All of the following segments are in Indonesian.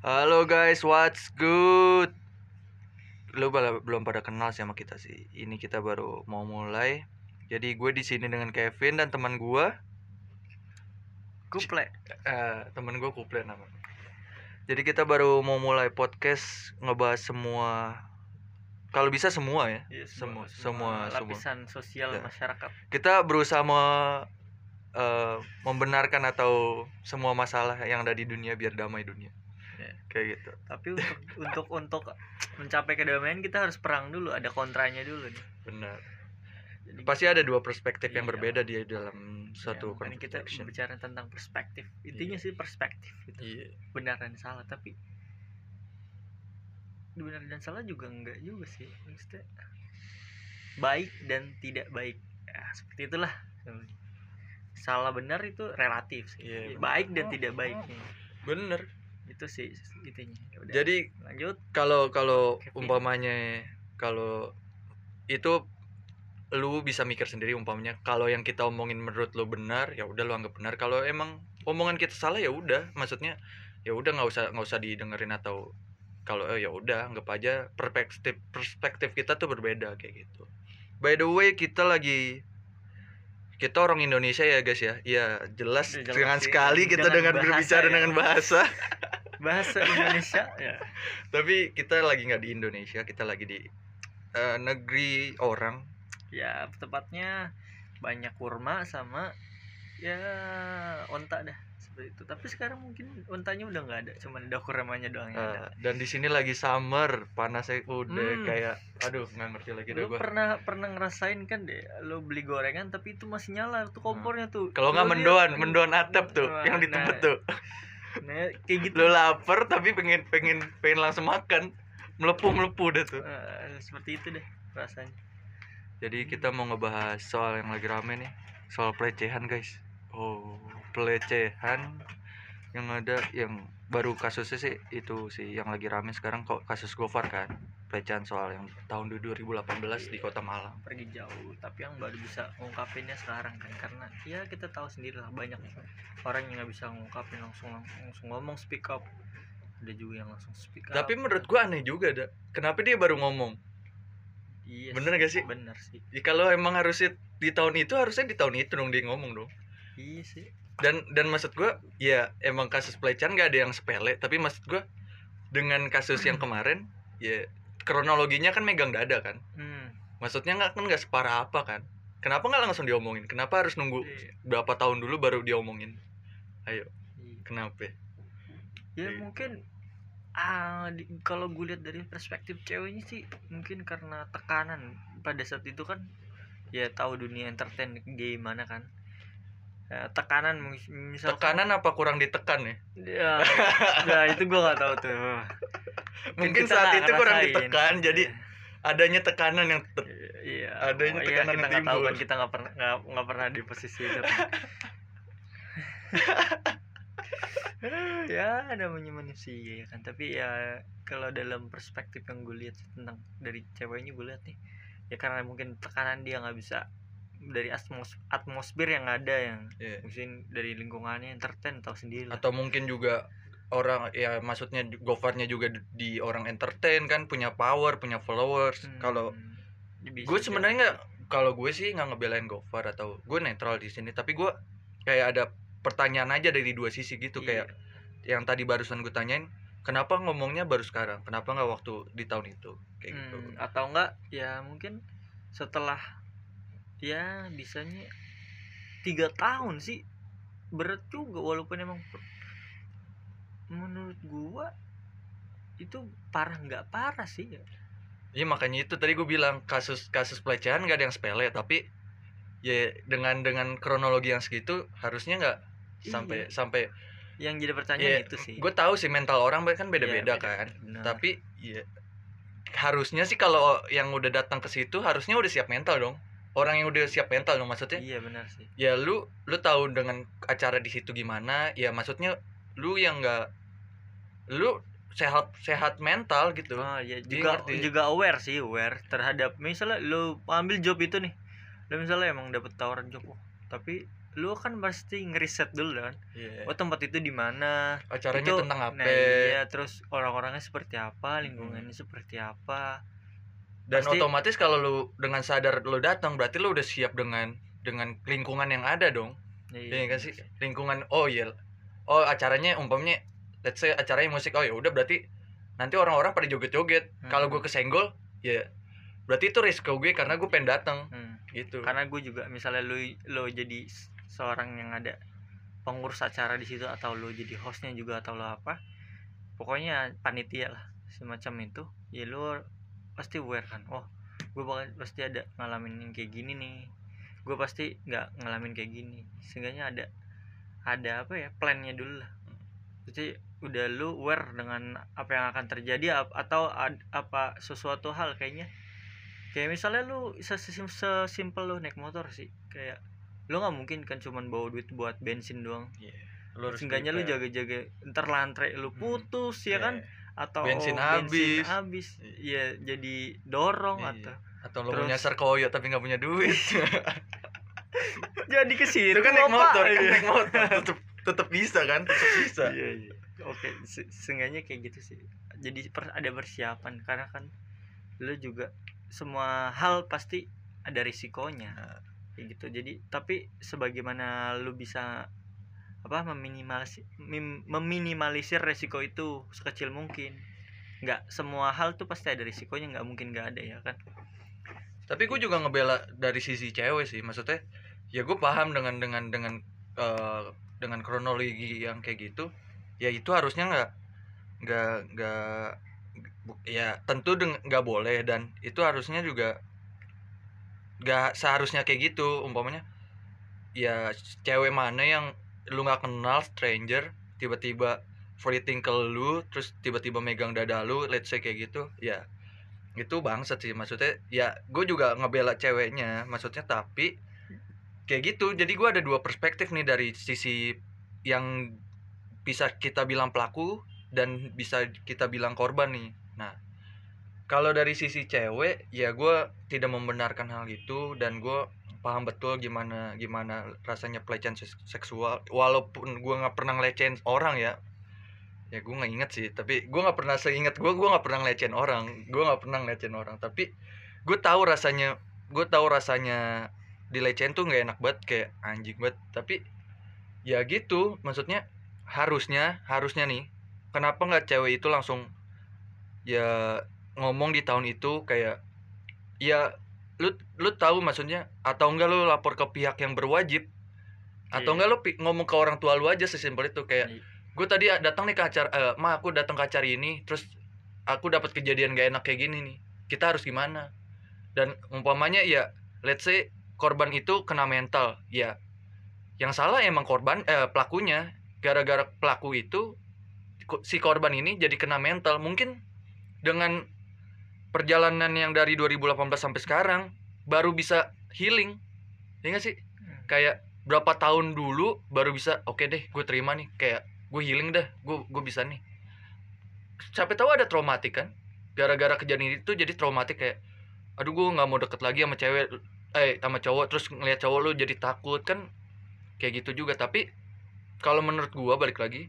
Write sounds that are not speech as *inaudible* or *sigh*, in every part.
Halo guys, what's good? Lu belum pada kenal sih sama kita sih. Ini kita baru mau mulai. Jadi gue di sini dengan Kevin dan teman gue, Kuple. eh teman gue Kuple namanya. Jadi kita baru mau mulai podcast ngebahas semua kalau bisa semua ya. Iya, Semua- semua- semua. lapisan sosial Ya. masyarakat. Kita berusaha me- eh, membenarkan atau semua masalah yang ada di dunia biar damai dunia. Ya. Kayak gitu. Tapi untuk untuk untuk mencapai kedamaian kita harus perang dulu, ada kontranya dulu nih. Benar. Jadi pasti ada dua perspektif yang Iya. berbeda di dalam satu ya, makanya kita bicara tentang perspektif. Intinya sih perspektif itu. Iya. Benar dan salah, tapi benar dan salah juga enggak juga sih. Maksudnya baik dan tidak baik. Ya, seperti itulah. Salah benar itu relatif sih. Iya, benar. baik dan tidak baik. Bener. Itu sih intinya. Ya udah, Jadi lanjut. kalau kalau Kevin. umpamanya kalau itu lu bisa mikir sendiri umpamanya kalau yang kita omongin menurut lu benar ya udah lu anggap benar kalau emang omongan kita salah ya udah maksudnya ya udah nggak usah nggak usah didengerin atau kalau eh, ya udah anggap aja perspektif perspektif kita tuh berbeda kayak gitu by the way kita lagi kita orang Indonesia ya guys ya iya jelas, Ya, jelas dengan sih. sekali kita Dengan berbicara ya. dengan bahasa *laughs* Bahasa Indonesia ya. tapi kita lagi nggak di Indonesia kita lagi di eh, negeri orang Ya, tepatnya banyak kurma sama ya onta dah seperti itu. Tapi sekarang mungkin ontanya udah nggak ada, cuman ada kurmanya doang yang ada. Eh, dan di sini lagi summer panasnya Hmm. udah kayak aduh nggak ngerti lagi dah Lu gua pernah pernah ngerasain kan deh, lu beli gorengan tapi itu masih nyala tuh kompornya tuh. kalau nggak mendoan lihat- mendoan atap tuh yang di nah, tempat tuh Nah, kayak gitu. lu lapar tapi pengen pengen pengen langsung makan. Melepuh melepuh dah tuh. Eh, seperti itu deh rasanya. jadi kita mau ngebahas soal yang lagi rame nih. Soal pelecehan guys. Oh pelecehan yang ada yang baru kasusnya sih itu sih yang lagi rame sekarang kok kasus Gofar kan pelecehan soal yang tahun 2018 di kota Malang. Pergi jauh tapi yang baru bisa ngungkapinnya sekarang kan karena ya kita tahu sendiri lah banyak orang yang nggak bisa ngungkapin langsung langsung ngomong speak up. Ada juga yang langsung speak up. Tapi menurut gua aneh juga dah kenapa dia baru ngomong? Iya bener gak sih? bener sih. Ya, kalau emang harusnya di tahun itu harusnya di tahun itu dong dia ngomong dong. Iya sih. Dan dan maksud gua ya emang kasus pelecehan gak ada yang sepele tapi maksud gua dengan kasus yang *clears throat* kemarin ya kronologinya kan megang dada kan hmm. maksudnya nggak kan nggak separah apa kan kenapa nggak langsung diomongin kenapa harus nunggu Iya. berapa tahun dulu baru diomongin ayo Iya. kenapa ya Iya. mungkin ah di- kalau gue lihat dari perspektif ceweknya sih mungkin karena tekanan pada saat itu kan ya tahu dunia entertain gimana kan Ya, tekanan mis- misalkan tekanan apa kurang ditekan ya? Ya, ya itu gue nggak tahu tuh. Mungkin saat itu kurang ditekan jadi adanya tekanan yang te- iya adanya oh, iya, tekanan kita yang nggak tahu timbul. kan kita nggak pernah nggak pernah di posisi itu. *laughs* Ya namanya manusia ya kan. Tapi ya kalau dalam perspektif yang gue lihat tentang dari ceweknya gue lihat nih ya karena mungkin tekanan dia nggak bisa dari atmos atmosfer yang ada yang Iya. mungkin dari lingkungannya entertain tahu sendiri lah. atau mungkin juga orang ya maksudnya Gofarnya juga di- orang entertain kan punya power punya followers Hmm, kalau gue jadi. sebenarnya nggak kalau gue sih nggak ngebelain Gofar atau gue netral di sini tapi gue kayak ada pertanyaan aja dari dua sisi gitu Iya. kayak yang tadi barusan gue tanyain kenapa ngomongnya baru sekarang kenapa nggak waktu di tahun itu kayak gitu Hmm, atau enggak ya mungkin setelah ya bisanya tiga tahun sih berat juga walaupun emang menurut gua itu parah nggak parah sih ya Iya makanya itu tadi gue bilang kasus kasus pelecehan gak ada yang sepele tapi ya dengan dengan kronologi yang segitu harusnya nggak sampai Iya. sampai yang jadi pertanyaan ya itu sih gue tahu sih mental orang kan Iya, beda-beda beda. kan Benar. tapi ya harusnya sih kalau yang udah datang ke situ harusnya udah siap mental dong orang yang udah siap mental dong maksudnya. Iya benar sih. Ya lu lu tahu dengan acara di situ gimana ya maksudnya lu yang nggak lu sehat sehat mental gitu. Oh ya juga ngerti. juga aware sih aware terhadap misalnya lu ambil job itu nih lu misalnya emang dapet tawaran job oh, tapi lu kan pasti ngeriset dulu kan. Iya. oh tempat itu di mana? Acaranya itu tentang apa? nah iya terus orang-orangnya seperti apa lingkungannya seperti apa dan pasti- otomatis kalau lu dengan sadar lu datang berarti lu udah siap dengan dengan lingkungan yang ada dong. Iya kan sih? lingkungan oh iya oh acaranya umpamanya let's say acaranya musik oh ya udah berarti nanti orang-orang pada joget-joget. Kalau Hmm. gue kesenggol ya berarti itu risiko gue karena gue pengen datang. Hmm. gitu. Karena gue juga misalnya lu lo jadi seorang yang ada pengurus acara di situ atau lu jadi hostnya juga atau lo apa pokoknya panitia lah semacam itu ya lu pasti aware kan oh gue bakal pasti ada ngalamin yang kayak gini nih gue pasti nggak ngalamin kayak gini sehingga ada ada apa ya plannya dulu lah jadi udah lu aware dengan apa yang akan terjadi atau ad- apa sesuatu hal kayaknya kayak misalnya lu sesim- sesimpel lu naik motor sih kayak lu nggak mungkin kan cuman bawa duit buat bensin doang lu seenggaknya lu prepare. jaga-jaga ntar lantre lu Hmm. putus ya Iya. kan atau Bensin habis. habis. Ya jadi dorong Iya. atau atau lu Terus- mau nyasar koyo tapi nggak punya duit. *laughs* Jadi ke situ itu kan naik motor kan Iya. naik motor. Tetep tetep bisa kan tetep bisa. Iya iya. Oke se- seenggaknya kayak gitu sih. Jadi per- ada persiapan. Karena kan lu juga semua hal pasti ada risikonya. Nah. kayak gitu. Jadi tapi sebagaimana lu bisa apa meminimalisir meminimalisir resiko itu sekecil mungkin. Nggak semua hal tuh pasti ada risikonya nggak mungkin nggak ada ya kan? Tapi gue juga ngebela dari sisi cewek sih maksudnya ya gue paham dengan dengan dengan eh, dengan kronologi yang kayak gitu ya itu harusnya nggak nggak nggak ya tentu nggak boleh dan itu harusnya juga nggak seharusnya kayak gitu umpamanya ya cewek mana yang lu nggak kenal stranger tiba-tiba flirting ke lu terus tiba-tiba megang dada lu let's say kayak gitu ya. Itu bangsat sih maksudnya ya gue juga ngebela ceweknya maksudnya tapi kayak gitu. Jadi gue ada dua perspektif nih dari sisi yang bisa kita bilang pelaku dan bisa kita bilang korban nih. Nah kalau dari sisi cewek ya gue tidak membenarkan hal itu dan gue paham betul gimana gimana rasanya pelecehan seks- seksual walaupun gue nggak pernah ngelecehin orang ya. Ya gue nggak inget sih tapi gue nggak pernah seingat gue gue nggak pernah ngelecehin orang gue nggak pernah ngelecehin orang. Tapi gue tahu rasanya gue tahu rasanya dilecehin tuh nggak enak banget kayak anjing banget. Tapi ya gitu maksudnya harusnya harusnya nih kenapa nggak cewek itu langsung ya ngomong di tahun itu kayak ya lu lu tahu maksudnya? Atau enggak lu lapor ke pihak yang berwajib? Atau Iya. enggak lu ngomong ke orang tua lu aja sesimpel itu kayak Iya. gue tadi datang nih ke acara eh, ma aku datang ke acara ini terus aku dapat kejadian gak enak kayak gini nih. Kita harus gimana? Dan umpamanya ya let's say korban itu kena mental ya. Yang salah emang korban eh, pelakunya. Gara-gara pelaku itu si korban ini jadi kena mental. Mungkin dengan perjalanan yang dari 2018 sampai sekarang baru bisa healing. Ya nggak sih? Kayak berapa tahun dulu baru bisa oke deh gue terima nih. Kayak gue healing dah gue gue bisa nih. Siapa tahu ada traumatik kan? Gara-gara kejadian itu jadi traumatik kayak aduh gue nggak mau deket lagi sama cewek eh sama cowok. Terus ngeliat cowok lu jadi takut kan? Kayak gitu juga. Tapi kalau menurut gue balik lagi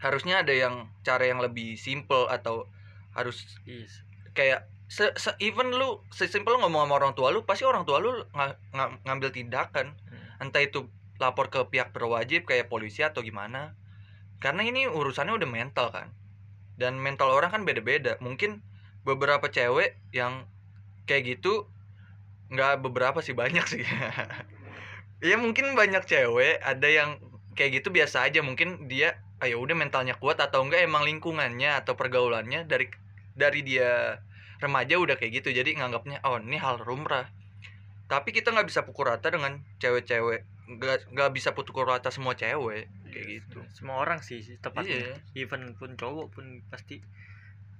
harusnya ada yang cara yang lebih simple atau harus Yes. Kayak se, se even lu sesimpel lu ngomong sama orang tua lu pasti orang tua lu nga- nga- ngambil tindakan Hmm. entah itu lapor ke pihak berwajib kayak polisi atau gimana. Karena ini urusannya udah mental kan. Dan mental orang kan beda-beda. Mungkin beberapa cewek yang kayak gitu nggak beberapa sih banyak sih. *laughs* Ya mungkin banyak cewek ada yang kayak gitu biasa aja. Mungkin dia ayo udah mentalnya kuat atau enggak emang lingkungannya atau pergaulannya dari dari dia remaja udah kayak gitu jadi nganggapnya oh ini hal lumrah. Tapi kita nggak bisa pukul rata dengan cewek-cewek nggak nggak bisa pukul rata semua cewek kayak gitu. semua orang sih tepatnya Iya. even pun cowok pun pasti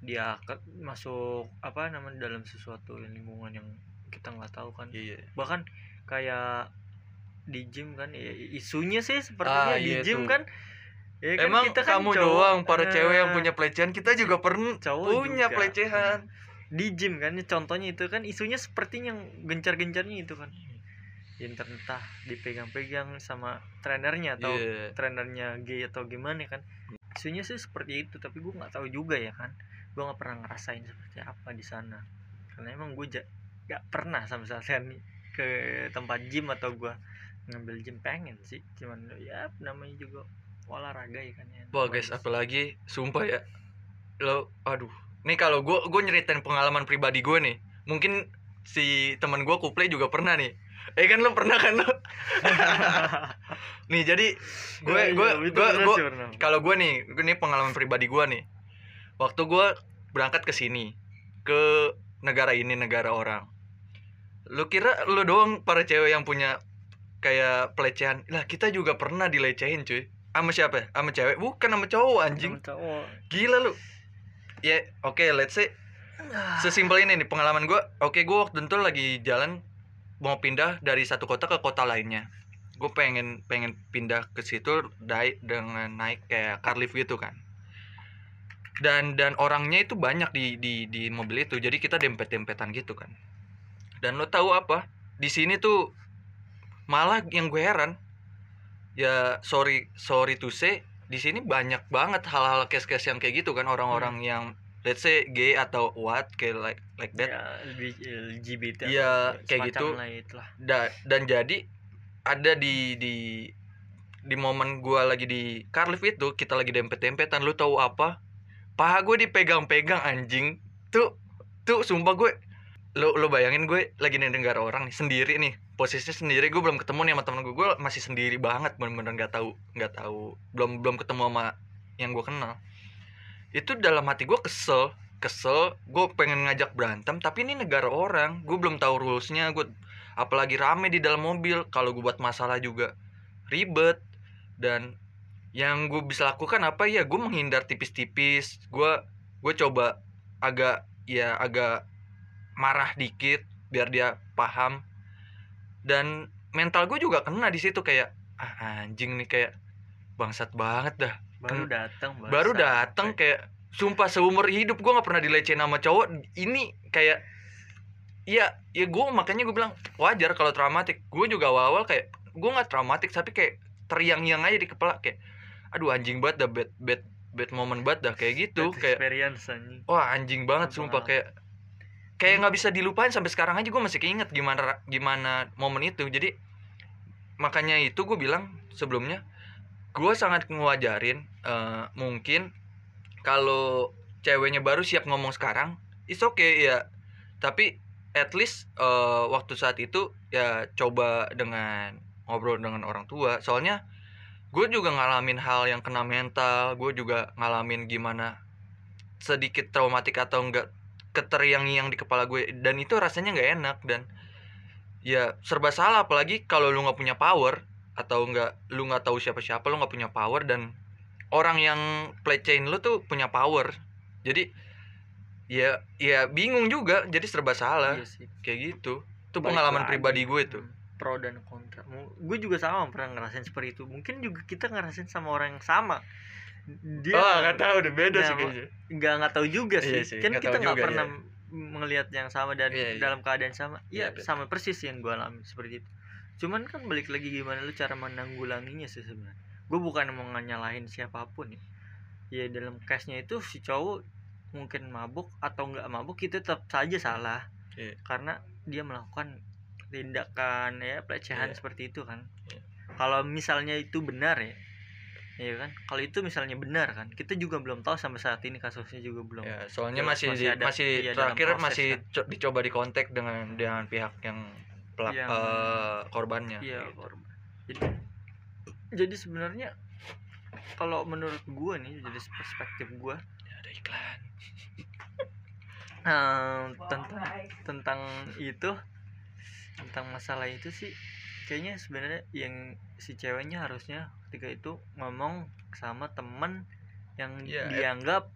dia ke- masuk apa namanya dalam sesuatu lingkungan yang kita nggak tahu kan. Iya. Bahkan kayak di gym kan ya, isunya sih sepertinya Ah, di iya gym tuh. kan ya kan emang kita kan kamu cowok, doang para eh, cewek yang punya pelecehan kita juga pernah cowok punya juga. pelecehan. Di gym kan contohnya itu kan isunya seperti yang gencar-gencarnya itu kan. Entah dipegang-pegang sama trenernya atau Iya. trenernya gay atau gimana kan. Isunya sih seperti itu tapi gue nggak tahu juga ya kan. Gue nggak pernah ngerasain seperti apa di sana. Karena emang gue ja- nggak pernah sama sekali ke tempat gym atau gue ngambil gym pengen sih. Cuman ya namanya juga olahraga ya kan ya Wah guys, apalagi sumpah ya. Lo aduh. Nih kalau gue gue nyeritain pengalaman pribadi gue nih. Mungkin si teman gue kuplay juga pernah nih. Eh kan lo pernah kan lo? *laughs* nih jadi gue gue gue gue kalau gue nih, ini pengalaman pribadi gue nih. Waktu gue berangkat ke sini ke negara ini negara orang. Lu kira lu doang para cewek yang punya kayak pelecehan? Lah kita juga pernah dilecehin cuy. Sama siapa? Sama cewek? Bukan sama cowok anjing. Sama cowok Gila lu. Ya, oke, let's say sesimpel ini nih pengalaman gue. Oke, gue waktu itu lagi jalan mau pindah dari satu kota ke kota lainnya. Gue pengen pengen pindah ke situ naik dengan naik kayak car lift gitu kan. Dan dan orangnya itu banyak di di di mobil itu. Jadi kita dempet-dempetan gitu kan. Dan lo tahu apa? Di sini tuh malah yang gue heran ya sorry sorry to say di sini banyak banget hal-hal case-case yang kayak gitu kan orang-orang yang let's say gay atau what kayak like like that. Ya lebih LGBT atau kayak gitu. Da- dan jadi ada di di di momen gua lagi di car lift itu kita lagi dempet-dempetan lu tahu apa? Paha gue dipegang-pegang anjing. Tuh tuh sumpah gue lo lo bayangin gue lagi di negara orang nih sendiri nih. Posisinya sendiri gue belum ketemu nih sama temen gue. Gue masih sendiri banget bener-bener nggak tahu nggak tahu. Belum belum ketemu sama yang gue kenal. Itu dalam hati gue kesel kesel. Gue pengen ngajak berantem tapi ini negara orang. Gue belum tahu rulesnya. Gue apalagi rame di dalam mobil. Kalau gue buat masalah juga ribet. Dan yang gue bisa lakukan apa? Ya gue menghindar tipis-tipis. Gue gue coba agak ya agak marah dikit biar dia paham. Dan mental gue juga kena di situ kayak ah, anjing nih kayak bangsat banget dah. Baru datang baru datang kayak sumpah seumur hidup gue nggak pernah dilecehin sama cowok. Ini kayak Iya, ya gue makanya gue bilang wajar kalau traumatik. Gue juga awal-awal kayak gue nggak traumatik tapi kayak teriang-iang aja di kepala kayak, aduh anjing banget dah bad bad bad moment banget dah kayak gitu kayak experience anjing. Wah anjing banget sumpah kayak kayak nggak bisa dilupain sampai sekarang aja gue masih keinget gimana gimana momen itu. Jadi makanya itu gue bilang sebelumnya gue sangat ngewajarin eh, mungkin kalau ceweknya baru siap ngomong sekarang is okay ya tapi at least eh, waktu saat itu ya coba dengan ngobrol dengan orang tua. Soalnya gue juga ngalamin hal yang kena mental gue juga ngalamin gimana sedikit traumatik atau enggak keteriang-iang di kepala gue dan itu rasanya nggak enak dan ya serba salah apalagi kalau lu nggak punya power atau enggak lu nggak tahu siapa-siapa lu nggak punya power dan orang yang pelecehin lu tuh punya power. Jadi ya ya bingung juga jadi serba salah. Iya sih. Kayak gitu. Itu Balik pengalaman lagi. pribadi gue itu Hmm, pro dan kontra. Gue juga sama pernah ngerasain seperti itu. Mungkin juga kita ngerasain sama orang yang sama. Dia oh nggak tahu udah beda Nah, sih kayaknya. nggak nggak tahu juga sih, Iya sih, kan nggak kita nggak pernah melihat yang sama dan Iya, iya. dalam keadaan sama. Iya, ya betul. sama persis yang gue alami seperti itu. Cuman kan balik lagi gimana lu cara menanggulanginya sih sebenarnya. Gue bukan mau nyalahin siapa pun ya ya dalam case nya itu si cowok mungkin mabuk atau nggak mabuk itu tetap saja salah. Iya. karena dia melakukan tindakan ya pelecehan Iya. seperti itu kan Iya. kalau misalnya itu benar ya Iya kan kalau itu misalnya benar kan kita juga belum tahu sampai saat ini kasusnya juga belum Ya, soalnya masih masih ada- masih iya, terakhir proses, masih kan. co- dicoba dikontak dengan dengan pihak yang pelak Yang- eh, korbannya. Iya, gitu. korban. Jadi jadi sebenarnya kalau menurut gua nih dari perspektif gua Ya, ada iklan. eh, tentang tentang itu tentang masalah itu sih kayaknya sebenarnya yang si ceweknya harusnya ketika itu ngomong sama temen yang Iya, eh. dianggap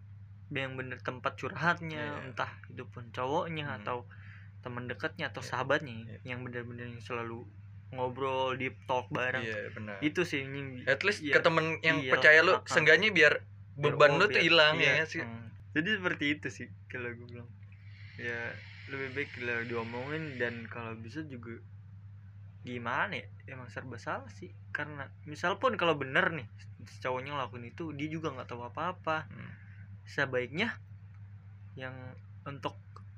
yang bener tempat curhatnya Iya. entah itu pun cowoknya Hmm. atau teman dekatnya atau Iya. sahabatnya Iya. yang bener-bener yang selalu ngobrol deep talk bareng Iya, benar. itu sih At least iya. ke temen yang Iya, percaya lu, seenggaknya biar beban lu tuh hilang iya, ya sih. hmm. jadi seperti itu sih kalau gue bilang ya lebih baik lah diomongin dan kalau bisa juga gimana ya emang serba salah sih karena misal pun kalau bener nih cowoknya ngelakuin itu dia juga nggak tahu apa-apa Hmm. sebaiknya yang untuk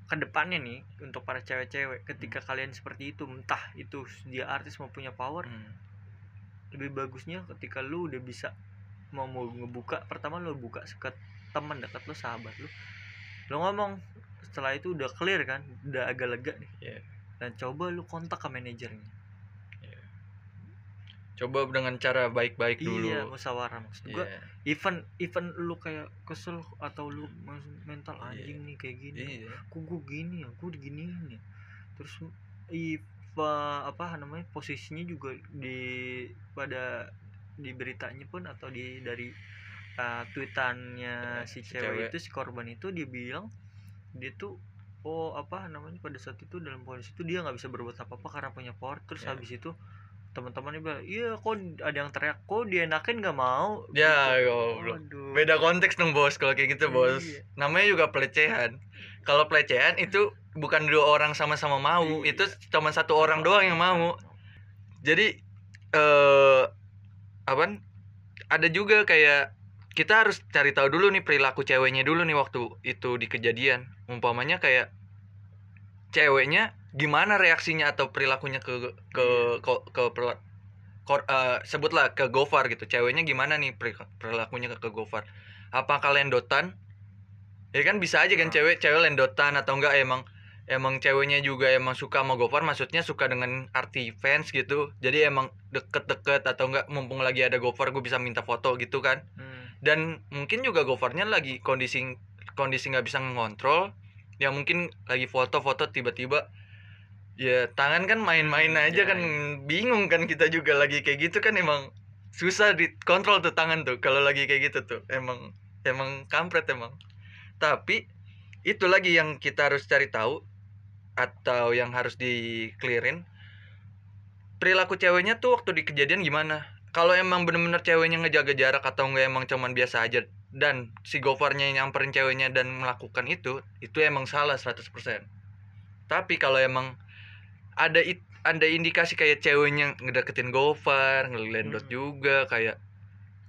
ke depannya nih untuk para cewek-cewek ketika kalian seperti itu entah itu dia artis mau punya power Hmm. lebih bagusnya ketika lu udah bisa mau mau ngebuka pertama lu buka ke teman dekat lu sahabat lu lu ngomong setelah itu udah clear kan udah agak lega nih Iya. dan coba lu kontak ke manajernya coba dengan cara baik-baik dulu iya musyawarah maksud gua Iya. even even lu kayak kesel atau lu mental Iya. anjing nih kayak gini iya kok gue gini ya gue diginiin ya terus Iva apa namanya posisinya juga di pada di beritanya pun atau di dari uh, tweetannya si si cewek, cewek. itu si korban itu dia bilang dia tuh oh apa namanya pada saat itu dalam kondisi itu dia nggak bisa berbuat apa apa karena punya power terus Ya. habis itu teman-temannya bilang iya kok ada yang teriak kok dienakin nggak mau Ya, Gitu. goblok. Waduh. beda konteks dong bos kalau kayak gitu bos Iya. namanya juga pelecehan kalau pelecehan itu bukan dua orang sama-sama mau Iya. itu cuma satu orang doang yang mau jadi eh apa ada juga kayak kita harus cari tahu dulu nih perilaku ceweknya dulu nih waktu itu di kejadian. Umpamanya kayak ceweknya gimana reaksinya atau perilakunya ke ke ke, ke perla- kor- eh, sebutlah ke Gofar gitu. Ceweknya gimana nih peri- perilakunya ke, ke Gofar? Apakah lendotan? Ya kan bisa aja kan Hmm. cewek cewek lendotan atau enggak? Emang emang ceweknya juga emang suka sama Gofar maksudnya suka dengan arti fans gitu. Jadi emang deket-deket atau enggak mumpung lagi ada Gofar gue bisa minta foto gitu kan? Hmm. Dan mungkin juga Gofarnya lagi kondisi kondisi nggak bisa ngontrol. Ya mungkin lagi foto-foto tiba-tiba ya tangan kan main-main Hmm, aja ya, kan bingung kan kita juga lagi kayak gitu kan emang susah dikontrol tuh tangan tuh kalau lagi kayak gitu tuh. Emang emang kampret emang. Tapi itu lagi yang kita harus cari tahu atau yang harus di clearin. Perilaku ceweknya tuh waktu di kejadian gimana kalau emang bener-bener ceweknya ngejaga jarak atau enggak emang cuman biasa aja dan si Gofarnya yang nyamperin ceweknya dan melakukan itu itu emang salah 100% tapi kalau emang ada it, ada indikasi kayak ceweknya ngedeketin Gofar ngelendot Hmm. juga kayak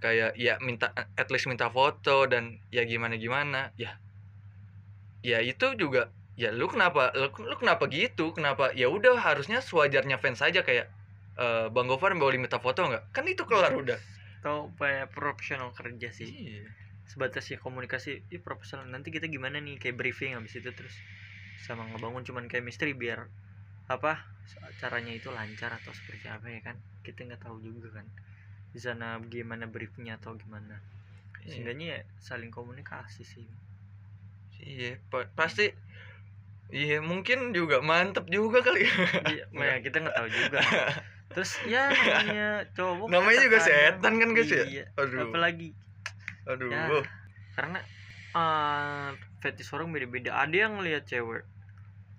kayak ya minta at least minta foto dan ya gimana gimana ya ya itu juga ya lu kenapa lu, lu kenapa gitu kenapa ya udah harusnya sewajarnya fans aja kayak eh, bang Gofar boleh minta foto nggak? Kan itu kelar udah. Atau kayak profesional kerja sih. Iya. Sebatas ya komunikasi ih profesional. Nanti kita gimana nih? Kayak briefing habis itu terus sama ngebangun. Cuman chemistry biar apa caranya itu lancar atau seperti apa ya kan? Kita nggak tahu juga kan di sana gimana briefnya atau gimana. Iya. seenggaknya ya saling komunikasi sih. Iya pa- pasti. Iya mungkin juga mantep juga kali iya ya, kita nggak tahu juga *laughs* terus ya namanya cowok namanya juga setan kan guys ya? Iya. Aduh. Apalagi. Aduh. Ya. karena eh fetish orang beda-beda. Ada yang ngelihat cewek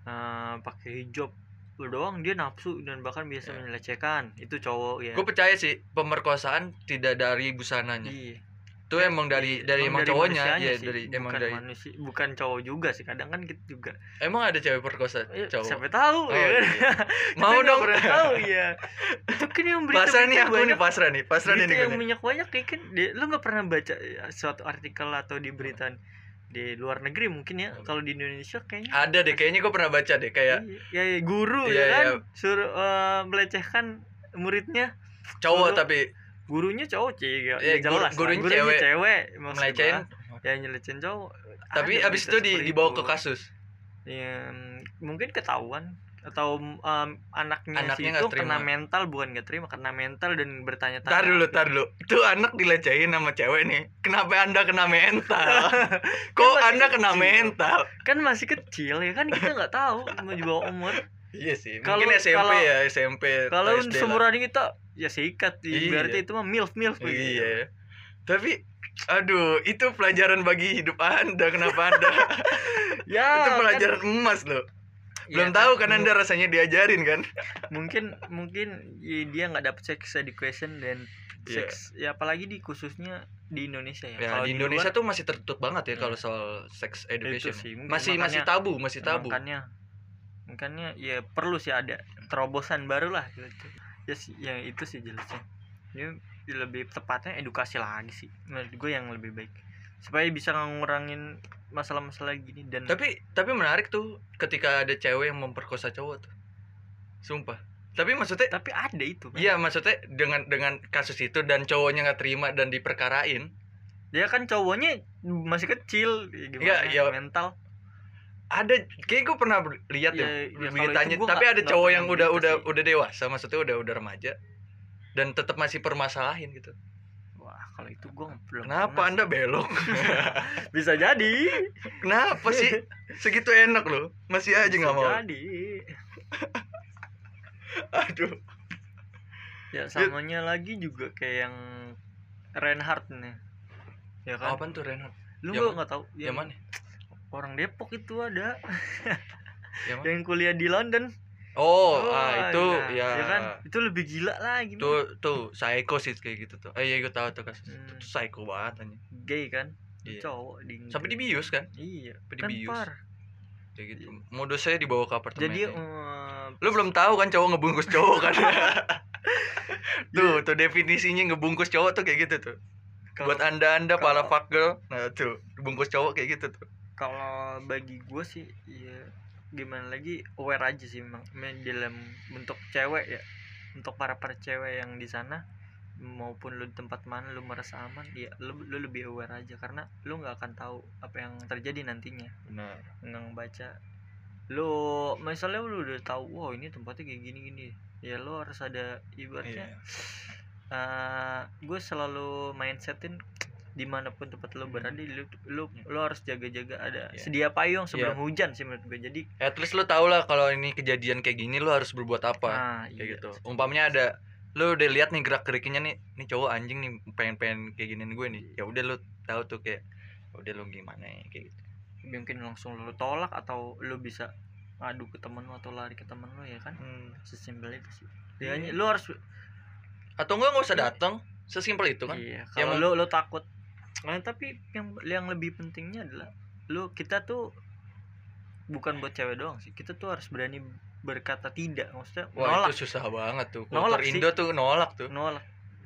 eh pakai hijab lu doang dia nafsu dan bahkan biasa Ya. melecehkan. Itu cowok ya. Gue percaya sih pemerkosaan tidak dari busananya. Iya itu emang dari Iya, dari emang cowoknya manusianya ya sih, dari emang bukan dari manusia bukan cowok juga sih kadang kan kita juga emang ada cewek perkosa eh, cowok? siapa tahu Oh, ya kan iya. *laughs* Mau dong. pernah tahu ya *laughs* itu kan yang berita pasrah nih aku nih banyak. pasrah nih pasrah nih yang banyak banyak kayak kan di- lu nggak pernah baca suatu artikel atau di berita di luar negeri mungkin ya kalau di Indonesia kayaknya ada deh kayaknya gue pernah baca deh kayak Iya, ya, ya, guru Iya, ya kan iya. suruh eh, melecehkan muridnya. Cowok Guru- tapi gurunya cowok sih ya, ya jelas guru- lah. gurunya cewek. cewek gua. ya nyelecehin cowok. Tapi abis itu di, dibawa itu. ke kasus? Ya, mungkin ketahuan. Atau em, anaknya, Anaknya si itu terima. kena mental bukan nggak terima kena mental dan bertanya-tanya. Tar dulu tar dulu. Itu anak dilecehin sama cewek nih. Kenapa anda kena mental? *laughs* Kok masih anda kena kecil. mental? Kan masih kecil ya kan kita nggak tahu mau di bawah umur. Iya sih. Kalau- mungkin SMP kalau- ya SMP kalau seumuran kita ya sikat Iya. berarti itu mah milf milf iya. Tapi aduh itu pelajaran bagi hidup anda. Kenapa anda? *laughs* Ya itu kan- pelajaran emas loh. Ya belum tahu kan anda rasanya diajarin kan? mungkin mungkin ya dia nggak dapet sex education dan Iya. seks ya apalagi di khususnya di Indonesia ya, ya Kalau di Indonesia luar, tuh masih tertutup banget ya Iya. kalau soal sex education. sih, masih masih makanya- tabu masih tabu. makanya makanya ya perlu sih ada terobosan baru lah gitu ya sih ya itu sih jelasnya. Ini lebih tepatnya edukasi lagi sih menurut gue yang lebih baik. Supaya bisa ngurangin masalah-masalah gini dan tapi tapi menarik tuh ketika ada cewek yang memperkosa cowok tuh. Sumpah. Tapi maksudnya tapi ada itu kan iya maksudnya dengan dengan kasus itu dan cowoknya nggak terima dan diperkarain. Dia kan cowoknya masih kecil ya gimana Iya, iya. mental ada kayak gue pernah lihat Ya, ya, beritanya. tapi nggak- ada cowok yang udah udah sih. udah dewasa maksudnya udah udah remaja dan tetap masih permasalahin gitu. Wah kalau itu gue belum kenapa anda belok? Sih. *laughs* bisa jadi. Kenapa sih? Segitu enak loh. Masih aja nggak mau. jadi. *laughs* Aduh. Ya samanya lagi juga kayak yang Reinhardt nih. Ya kan? Apa tuh Renat lu nggak tahu? Yang mana orang Depok itu ada. Yang mana yang kuliah di London. Oh, ah itu nah, ya, kan? Itu lebih gila lagi men. tuh tuh psycho sih kayak gitu tuh. Eh iya gue tahu tuh kasus Hmm. itu psycho banget aja gay kan? Iya. cowok di sampai dibius kan? Iya Sampai kan dibius. par. Kayak gitu. Modus saya dibawa ke apartemen jadi ya. eh, lu belum tahu kan cowok ngebungkus cowok kan? *laughs* *laughs* Tuh Iya. tuh definisinya ngebungkus cowok tuh kayak gitu tuh. Kalau- buat anda anda para fuck girl. Nah tuh bungkus cowok kayak gitu tuh kalau bagi gue sih ya gimana lagi aware aja sih memang dalam bentuk cewek ya. Untuk para para cewek yang di sana maupun lu di tempat mana lu merasa aman ya lu, lu lebih aware aja. Karena lu nggak akan tahu apa yang terjadi nantinya. Benar. Nggak ngebaca. Lu misalnya lu udah tahu wow ini tempatnya kayak gini gini ya lu harus ada ibaratnya iya. gue selalu mindsetin di mana pun tempat lo berada lu lu, lu harus jaga-jaga ada Iya. sedia payung sebelum hujan sih menurut gue. Jadi at least lu tau lah kalau ini kejadian kayak gini lu harus berbuat apa nah, kayak iya. gitu. Umpamanya ada lu udah lihat nih gerak geriknya nih nih cowok anjing nih pengen pengen kayak giniin gue nih. Ya udah lu tahu tuh kayak "Ya udah lu gimana ya kayak gitu. Mungkin langsung lu tolak atau lu bisa ngadu ke temen lu atau lari ke temen lu ya kan? Sesimpel itu sih. Iya. ya, lu harus atau enggak nggak usah datang sesimpel itu kan? Iya Yang kalau lu lu takut nah, tapi yang yang lebih pentingnya adalah lu kita tuh bukan buat cewek doang sih. Kita tuh harus berani berkata tidak. Maksudnya wah nolak. itu susah banget tuh. Nolak kultur sih. Indo tuh nolak tuh. Nolak.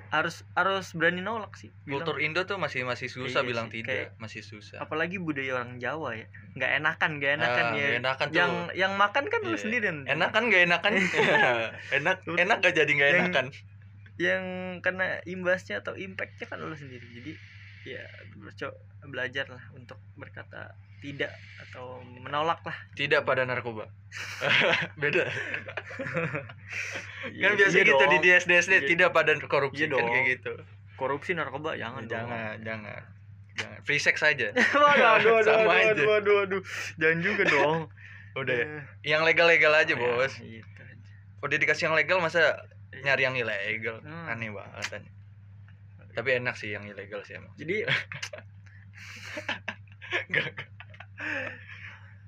Harus harus berani nolak sih. Bilang- kultur Indo tuh masih masih susah Iya bilang sih, tidak. kayak- masih susah. apalagi budaya orang Jawa ya. Nggak enakan nggak enakan Ah, ya. nggak enakan tuh. yang yang makan kan lu Iya. sendiri yang- enak kan gak enakan? *laughs* *laughs* Enak enak gak jadi gak yang- enakan? yang kena imbasnya atau impactnya kan lu sendiri. Jadi ya belajar lah untuk berkata tidak atau menolak lah tidak pada narkoba *laughs* beda *laughs* Iya, kan biasa iya gitu di dong. DS DSD Iya. tidak pada korupsi Iya kan kayak dong. gitu korupsi narkoba jangan dong. jangan jangan jangan free sex aja *laughs* waduh aduh aduh Sama aduh, aja. aduh aduh aduh jangan juga dong udah ya Eh, yang legal legal aja ya, bos gitu aja. udah dikasih yang legal masa Iya. nyari yang ilegal Hmm. aneh banget aneh. Tapi enak sih yang ilegal sih emang. Jadi *laughs*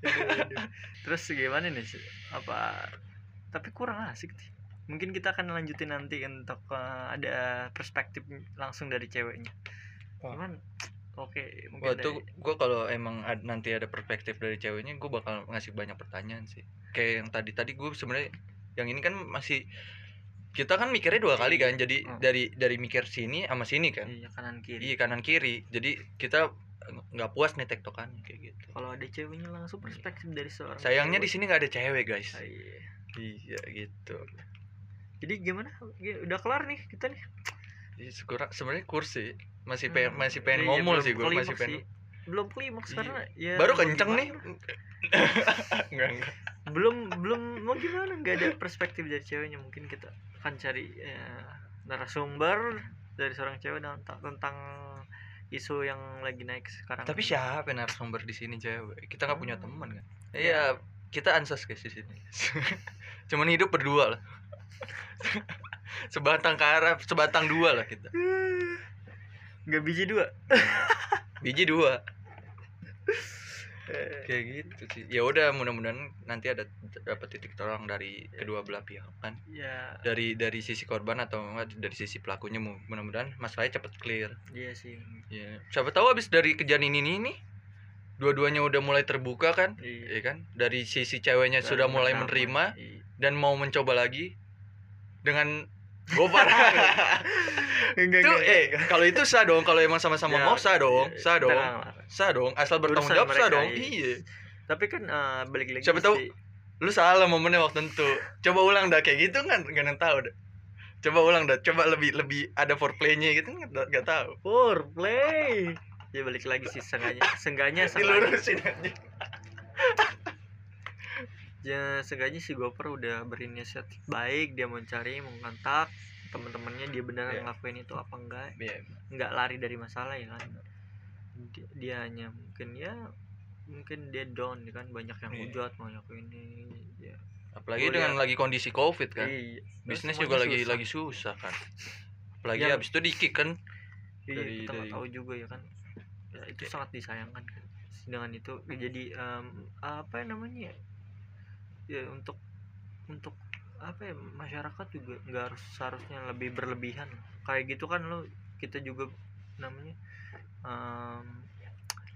aduh. terus gimana nih sih apa tapi kurang asik sih. Mungkin kita akan lanjutin nanti untuk eh, ada perspektif langsung dari ceweknya. Cuman oke mungkin Wah dari- tuh gue kalau emang ad- nanti ada perspektif dari ceweknya gue bakal ngasih banyak pertanyaan sih. Kayak yang tadi tadi gue sebenarnya yang ini kan masih kita kan mikirnya dua kali kan jadi Hmm. dari dari mikir sini sama sini kan. Iya kanan kiri. Iya kanan kiri. Jadi kita nggak puas nih tektokan kayak gitu. Kalau ada ceweknya langsung perspektif dari seorang sayangnya di sini nggak ada cewek guys. Ah, iya. iya gitu. Jadi gimana? Gi- udah kelar nih kita nih. Sebenarnya kursi masih pengen Hmm, masih pengen iya, ngomong belum sih gue masih pengen sih. belum klimaks Iya. karena ya baru kenceng nih. enggak *laughs* enggak belum belum mau gimana? Nggak ada perspektif dari ceweknya mungkin kita akan cari ya, narasumber dari seorang cewek dan- tentang isu yang lagi naik sekarang Tapi siapa narasumber di sini cewek? Kita nggak punya Hmm. teman kan? Ya. Iya, kita ansos guys di sini. *laughs* Cuman hidup berdua lah. *laughs* sebatang kara, sebatang dua lah kita. nggak biji dua Biji dua. *laughs* *laughs* Kayak gitu sih. Ya udah, mudah-mudahan nanti ada dapat titik tolong dari kedua belah pihak kan. ya Dari dari sisi korban atau dari sisi pelakunya mu- mudah-mudahan masalahnya cepet clear. iya sih Ya, siapa tahu abis dari kejadian ini nih dua-duanya udah mulai terbuka kan Iya. ya kan dari sisi ceweknya Dan sudah mulai menerima Iya. dan mau mencoba lagi dengan Gopar *laughs* Enggak, itu eh kalau itu sah dong kalau emang sama-sama Ya, mau sah dong iya, sah dong. sah dong asal bertanggung jawab sah dong. iya. iya. Tapi kan eh, balik lagi Siapa tahu lu salah momennya waktu itu. Coba ulang dah kayak gitu kan nggak ada yang tahu dah. Coba ulang dah coba lebih lebih ada foreplaynya gitu nggak nggak tahu. Foreplay. Ya balik lagi sih sengaja sengganya *laughs* dilurusin aja ya sengaja si Gopher udah berinisiatif baik dia mencari mengkontak teman-temannya dia beneran Iya. ngelakuin itu apa enggak Iya. nggak lari dari masalah ya kan dia, dia hanya mungkin ya mungkin dia down ya kan banyak yang Iya. hujat banyak ini ya apalagi Gua dengan lagi kondisi covid kan iya bisnis Semuanya juga lagi susah. lagi susah kan apalagi Yang- habis itu di kick kan iya dari- kita dari- tahu juga ya kan ya, itu Oke. sangat disayangkan kan dengan itu jadi em, apa ya namanya ya untuk untuk apa ya masyarakat juga nggak harus seharusnya lebih berlebihan kayak gitu kan lo kita juga namanya em,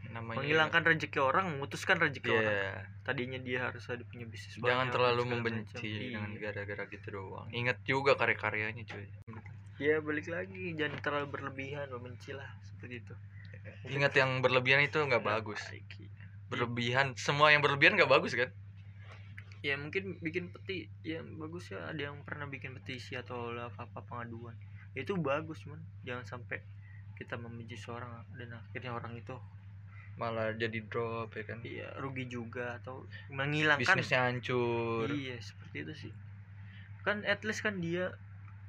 namanya menghilangkan rezeki orang memutuskan rezeki Iya. orang tadinya dia harus ada punya bisnis jangan banyak, terlalu membenci macam. Iya. dengan gara-gara gitu doang ingat juga karya-karyanya cuy ya balik lagi jangan terlalu berlebihan membenci lah seperti itu ingat yang berlebihan itu nggak Nggak bagus iya. berlebihan semua yang berlebihan nggak bagus kan ya mungkin bikin peti yang bagus ya. Ada yang pernah bikin petisi atau apa apa pengaduan. Ya, itu bagus man jangan sampai kita membenci seorang dan akhirnya orang itu malah jadi drop ya kan? Iya. Rugi juga atau menghilangkan bisnisnya hancur. Iya seperti itu sih. Kan at least kan dia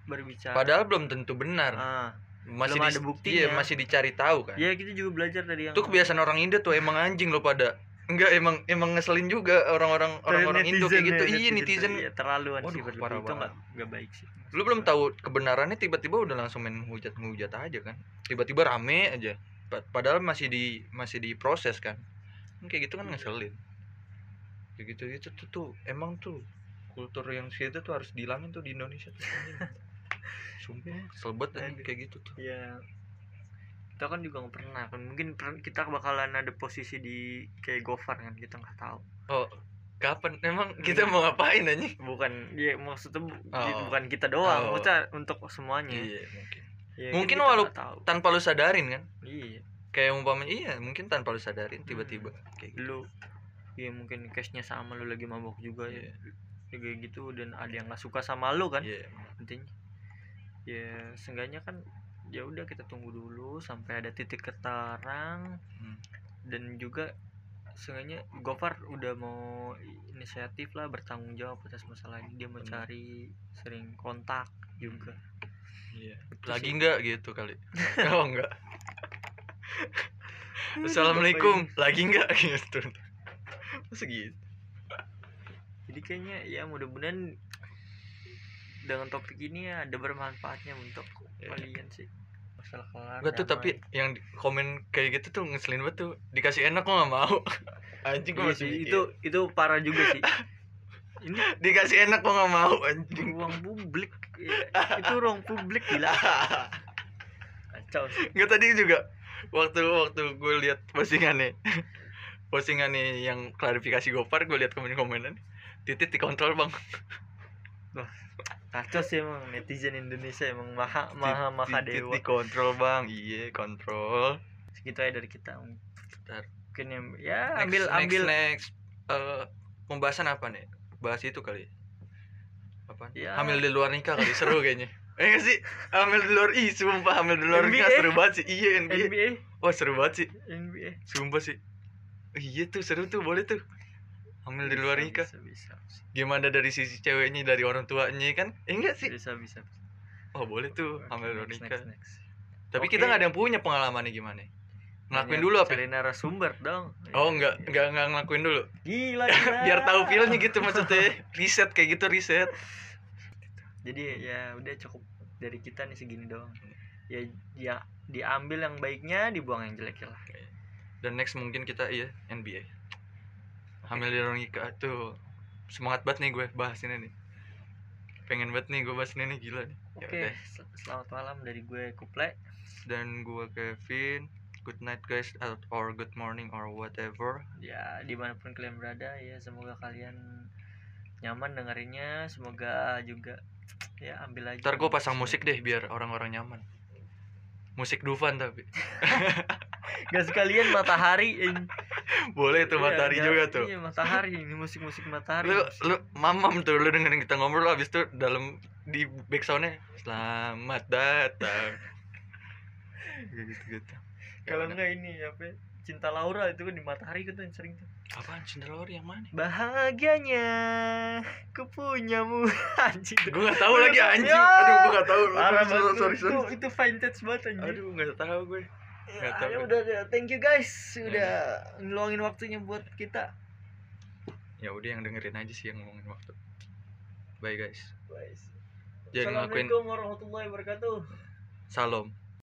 berbicara. Padahal belum tentu benar. Ah masih belum di- ada buktinya. iya masih dicari tahu kan? Ya kita juga belajar dari yang itu kebiasaan orang Indo tuh emang anjing lo pada enggak emang emang ngeselin juga orang-orang orang-orang Indo kayak gitu. ya, iya netizen ya, terlaluan sih Waduh, berlebih parah itu nggak banget. nggak baik sih. Lu belum tahu kebenarannya tiba-tiba udah langsung main hujat ngehujat aja kan? Tiba-tiba rame aja. Pa- padahal masih di masih diproses kan? Kan kayak gitu kan Iya. ngeselin. Kayak gitu itu tuh, tuh emang tuh kultur yang situ tuh harus dihilangin tuh di Indonesia tuh *laughs* sumpah anjing kayak gitu tuh. Ya kita kan juga nggak pernah kan. Mungkin kita bakalan ada posisi di kayak Gofar kan kita nggak tahu. Oh kapan? Emang kita mau ngapain anjing? Bukan ya maksudnya bu- Oh. bukan kita doang Oh. maksudnya untuk semuanya. Iya mungkin. Ya, Mungkin kan kita walau- tanpa lu sadarin kan? Iya. Kayak umpamanya iya mungkin tanpa lu sadarin tiba-tiba kayak gitu. lu ya mungkin cashnya sama lu lagi mabok juga. Ya Iya. Ya, kayak gitu dan ada yang nggak suka sama lu kan Iya. intinya. Ya seenggaknya kan ya udah kita tunggu dulu sampai ada titik ketarang Hmm. dan juga seenggaknya Gofar udah mau inisiatif lah bertanggung jawab atas masalah ini dia mau cari sering kontak juga Iya. Itu Lagi sih. enggak gitu kali. *laughs* oh enggak. Assalamualaikum. Lagi enggak *laughs* gitu. Masa gitu? jadi kayaknya ya mudah-mudahan dengan topik ini ya ada bermanfaatnya untuk Iya. kalian sih masalah kelar Enggak tuh tapi yang di- komen kayak gitu tuh ngeselin banget tuh. Dikasih enak kok nggak mau. *laughs* Anjing gua masih mikir. itu itu parah juga sih *laughs* ini dikasih enak kok nggak mau anjing. ruang publik *laughs* itu ruang publik gila kacau sih Enggak tadi juga waktu waktu gue lihat postingannya postingannya yang klarifikasi Gopar gue lihat komen-komenan titit dikontrol bang kacau sih emang netizen Indonesia emang maha maha maha dewa. dikontrol bang. Iya kontrol. Segitu aja dari kita Bentar. mungkin yang ya Next, ambil next, ambil next. Eh, pembahasan apa nih? Bahas itu kali. Apa? Ya. hamil di luar nikah kali seru kayaknya. Eh *laughs* nggak sih? Hamil di luar ih sumpah hamil di luar NBA. nikah seru banget sih. Iya NBA NBA wah seru banget sih. NBA sumpah sih. Iya tuh seru tuh boleh tuh hamil di luar nikah. bisa bisa bisa, gimana dari sisi ceweknya dari orang tuanya kan? Eh enggak sih? Bisa bisa oh boleh tuh hamil di luar nikah. next, next. tapi Oke. kita nggak ada yang punya pengalamannya gimana? Ngelakuin dulu apa? cari narasumber dong. Oh enggak enggak enggak ngelakuin dulu? Gila, *laughs* gila. biar tahu feelnya gitu maksudnya. Riset kayak gitu riset jadi ya udah cukup dari kita nih segini doang. Ya ya diambil yang baiknya dibuang yang jeleknya lah. Dan next mungkin kita iya NBA hamil nikah tuh semangat banget nih gue bahas ini nih. Pengen banget nih gue bahas ini nih gila nih. Ya oke udah. sel- selamat malam dari gue Kuple. Dan gue Kevin. Good night guys or good morning or whatever. Ya di mana pun kalian berada ya semoga kalian nyaman dengerinnya. Semoga juga ya ambil aja ntar gue pasang musik deh biar orang-orang nyaman. Musik Dufan tapi. *laughs* Gak sekalian matahari *laughs* ini boleh tuh matahari Iya, juga tuh. iya matahari ini musik musik matahari lu lu mamam tuh lu dengerin kita ngobrol habis itu dalam di backsoundnya selamat datang. *laughs* Gitu gitu kalau enggak ini apa ya, cinta Laura itu kan di matahari kan tuh yang sering tuh. Apaan Cinderella yang mana? Bahagianya ku punyamu. *laughs* Anjing. Gue gak tahu lagi anjing. Aduh gue gak tahu. Sorry banget. sorry, itu, sorry. itu vintage banget anjing. Aduh gak tahu gue ya, ya udah thank you guys. Udah ngeluangin waktunya buat kita. Ya udah yang dengerin aja sih yang ngomongin waktu. Bye guys. Guys jangan ngelakuin Assalamualaikum warahmatullahi wabarakatuh. Salam